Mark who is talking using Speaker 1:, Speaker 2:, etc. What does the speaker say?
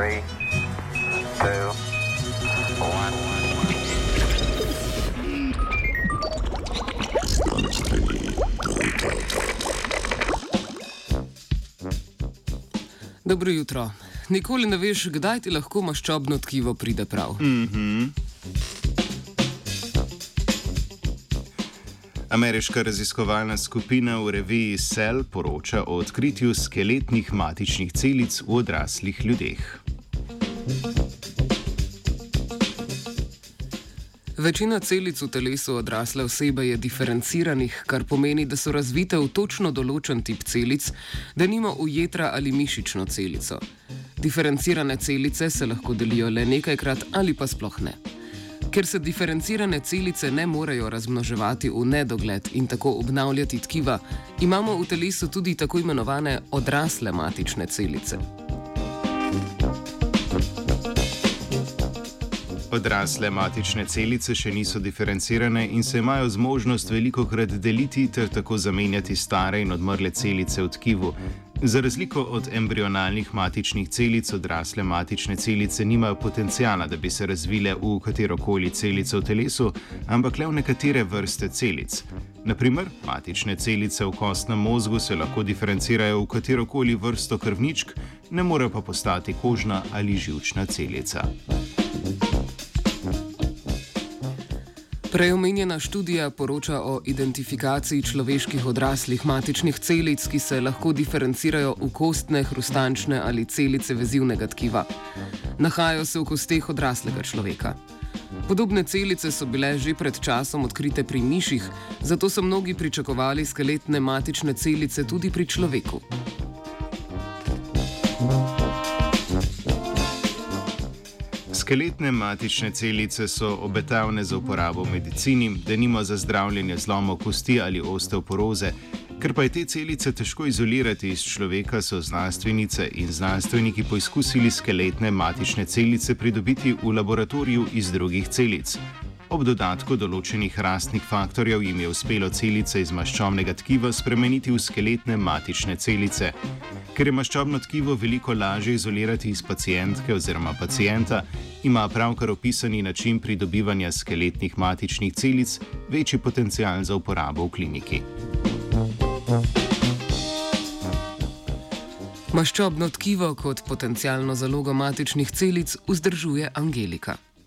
Speaker 1: Three, two, one.
Speaker 2: Dobro jutro. Nikoli ne veš, kdaj ti lahko maščobno tkivo pride prav.
Speaker 3: Ameriška raziskovalna skupina v reviji Cell poroča o odkritju skeletnih matičnih celic v odraslih ljudeh.
Speaker 2: Večina celic v telesu odrasle osebe je diferenciranih, kar pomeni, da so razvite v točno določen tip celic, da nima v jedra ali mišično celico. Diferencirane celice se lahko delijo le nekajkrat ali pa sploh ne. Ker se diferencirane celice ne morejo razmnoževati v nedogled in tako obnavljati tkiva, imamo v telesu tudi tako imenovane odrasle matične celice.
Speaker 3: Odrasle matične celice še niso diferencirane in se imajo zmožnost veliko krat deliti ter tako zamenjati stare in odmrle celice v tkivu. Za razliko od embrionalnih matičnih celic, odrasle matične celice nimajo potencijala, da bi se razvile v katerokoli celico v telesu, ampak le v nekatere vrste celic. Naprimer, matične celice v kostnem možgu se lahko diferencirajo v katerokoli vrsto krvničk, ne morejo pa postati kožna ali žilčna celica.
Speaker 2: Preomenjena študija poroča o identifikaciji človeških odraslih matičnih celic, ki se lahko diferencirajo v kostne, hrustančne ali celice vezivnega tkiva. Nahajajo se v kosteh odraslega človeka. Podobne celice so bile že pred časom odkrite pri miših, zato so mnogi pričakovali skeletne matične celice tudi pri človeku.
Speaker 3: Skeletne matične celice so obetavne za uporabo v medicini, da nima za zdravljenje zlomov kosti ali osteoporoze. Ker pa je te celice težko izolirati iz človeka, so znanstvenice in znanstveniki poizkusili skeletne matične celice pridobiti v laboratoriju iz drugih celic. Ob dodatku določenih rastnih faktorjev jim je uspelo celice iz maščobnega tkiva spremeniti v skeletne matične celice. Ker je maščobno tkivo veliko lažje izolirati iz pacijentke oziroma pacijenta, ima pravkar opisani način pridobivanja skeletnih matičnih celic večji potencial za uporabo v kliniki.
Speaker 2: Maščobno tkivo kot potencialno zalogo matičnih celic vzdržuje Angelika.